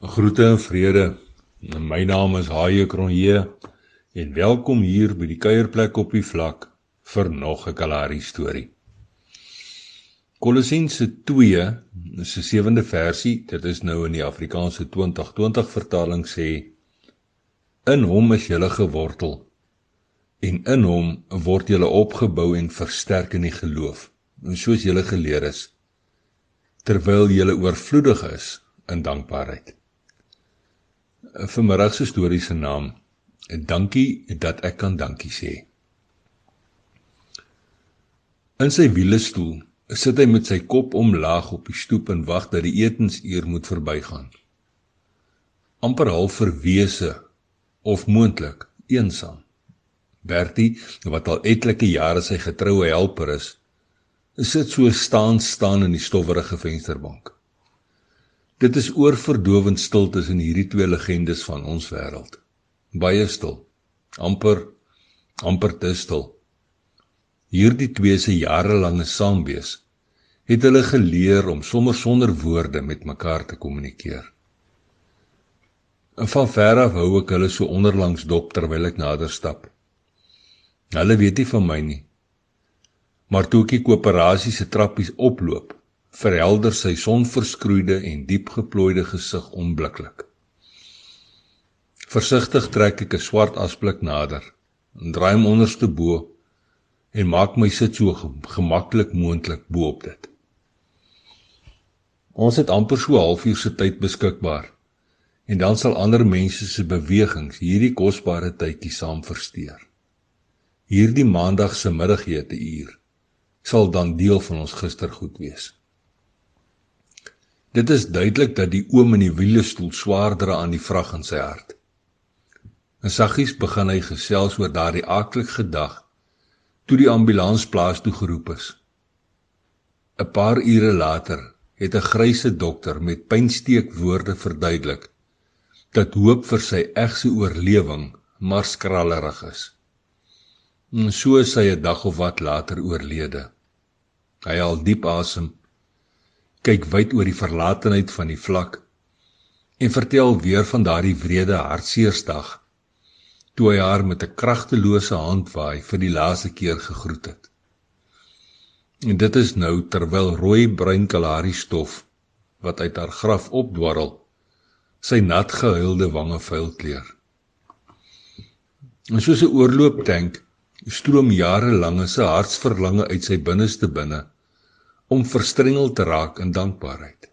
Groete en vrede. My naam is Haie Kronje en welkom hier by die kuierplek op die vlak vir nog 'n Kalahari storie. Kolossense 2, is die sewende versie. Dit is nou in die Afrikaanse 2020 vertaling sê: In hom is julle gewortel en in hom word julle opgebou en versterk in die geloof, soos julle geleer is, terwyl julle oorvloedig is in dankbaarheid vanmiddag se storie se naam. Dankie dat ek kan dankie sê. In sy wielestoel sit hy met sy kop omlaag op die stoep en wag dat die etensuur moet verbygaan. amper half verwese of moontlik eensaam. Bertie, wat al etlike jare sy getroue helper is, sit so staan staan in die stowwerige vensterbank. Dit is oorverdowend stil tussen hierdie twee legendes van ons wêreld. Baie stil. amper amper te stil. Hierdie twee se jarelange saamwees het hulle geleer om sommer sonder woorde met mekaar te kommunikeer. En van ver af hou ek hulle so onderlangs dop terwyl ek nader stap. Hulle weet nie van my nie. Maar toe ek die koöperasie se trappies oploop, verhelder sy sonverskroeide en diepgeplooide gesig onmiddellik. Versigtig trek ek 'n swart asblik nader en draai hom onderste bo en maak my sit so gemaklik moontlik bo op dit. Ons het amper so 'n halfuur se tyd beskikbaar en dan sal ander mense se bewegings hierdie kosbare tydjie saam versteur. Hierdie maandag se middagete uur sal dan deel van ons gistergoed wees. Dit is duidelik dat die oom in die wielestoel swaar dra aan die vrag in sy hart. En saggies begin hy gesels oor daardie aaklige dag toe die ambulans plaas toe geroep is. 'n Paar ure later het 'n grysse dokter met pynsteek woorde verduidelik dat hoop vir sy egse oorlewing maar skralerig is. En so is hy 'n dag of wat later oorlede. Hy haal diep asem kyk wyd oor die verlatenheid van die vlak en vertel weer van daardie wrede hartseersdag toe hy haar met 'n kragtelose handwaai vir die laaste keer gegroet het. En dit is nou terwyl rooi bruin kalari stof wat uit haar graf opdwarrel sy nat gehuilde wange vuil kleur. En soos 'n oorloop tank stroom jarelange se hartsverlange uit sy binneste binne om verstrengel te raak in dankbaarheid.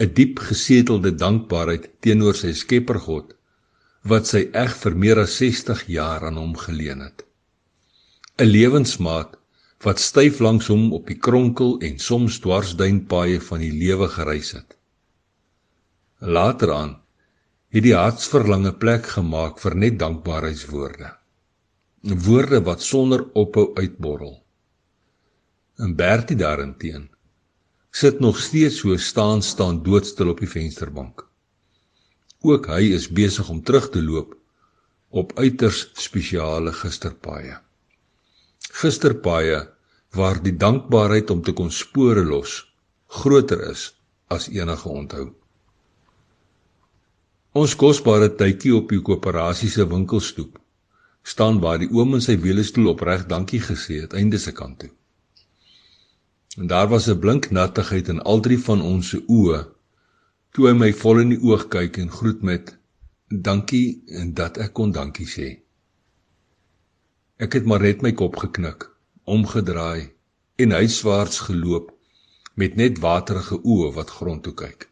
'n Diep gesetelde dankbaarheid teenoor sy Skepper God wat sy eg vir meer as 60 jaar aan hom geleen het. 'n Lewensmaat wat styf langs hom op die kronkel en soms dwarsduinpaaie van die lewe gereis het. Later aan het die hartsverlange plek gemaak vir net dankbaarheidswoorde. Woorde wat sonder ophou uitborrel. En Bertie daarenteen sit nog steeds so staan staan doodstil op die vensterbank. Ook hy is besig om terug te loop op uiters spesiale gisterpaaie. Gisterpaaie waar die dankbaarheid om te kon spore los groter is as enige onthou. Ons kosbare tydjie op die koöperasie se winkelstoep staan waar die oom in sy wielestoel opreg dankie gesê het einde se kant toe. En daar was 'n blink nattigheid in al drie van ons se oë toe hy my vol in die oog kyk en groet met dankie en dat ek kon dankie sê. Ek het maar net my kop geknik, omgedraai en huiswaarts geloop met net waterige oë wat grond toe kyk.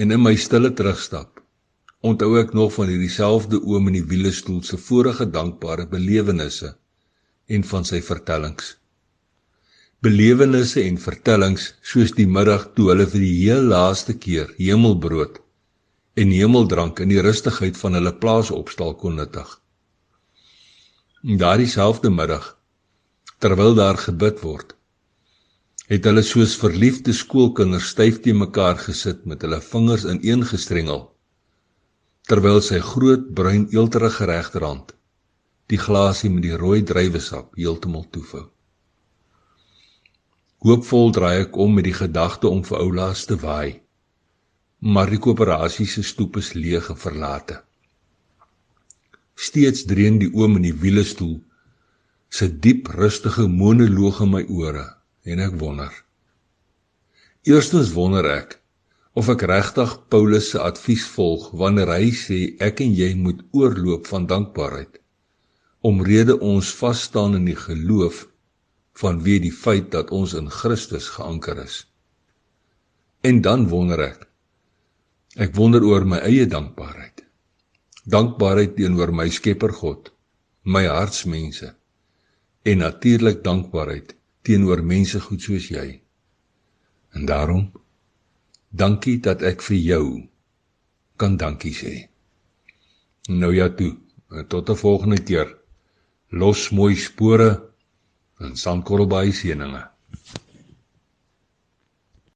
En in my stille terugstap onthou ek nog van hierdie selfde oom in die wielestoel se vorige dankbare belewennisse en van sy vertellings belewennisse en vertellings soos die middag toe hulle vir die heel laaste keer hemelbrood en hemeldrank in die rustigheid van hulle plaas opstal kon nuttig. En daardie selfde middag terwyl daar gebid word, het hulle soos verliefde skoolkinders styf te mekaar gesit met hulle vingers ineengestrengel terwyl sy groot bruin eelterige regterhand die glasie met die rooi druiwesap heeltemal toevou. Hoopvol draai ek om met die gedagte om vir oulaas te waai. maar die koöperasie se stoep is leeg en verlate. Steeds dreun die oom in die wielestoel se diep rustige monoloog in my ore en ek wonder. Eerstens wonder ek of ek regtig Paulus se advies volg wanneer hy sê ek en jy moet oorloop van dankbaarheid omrede ons vas staan in die geloof vanweë die feit dat ons in Christus geanker is. En dan wonder ek ek wonder oor my eie dankbaarheid. Dankbaarheid teenoor my Skepper God, my hartsmense en natuurlik dankbaarheid teenoor mense goed soos jy. En daarom dankie dat ek vir jou kan dankie sê. Nou ja toe, tot 'n volgende keer los mooi spore in Sandkorrelbaai seëninge.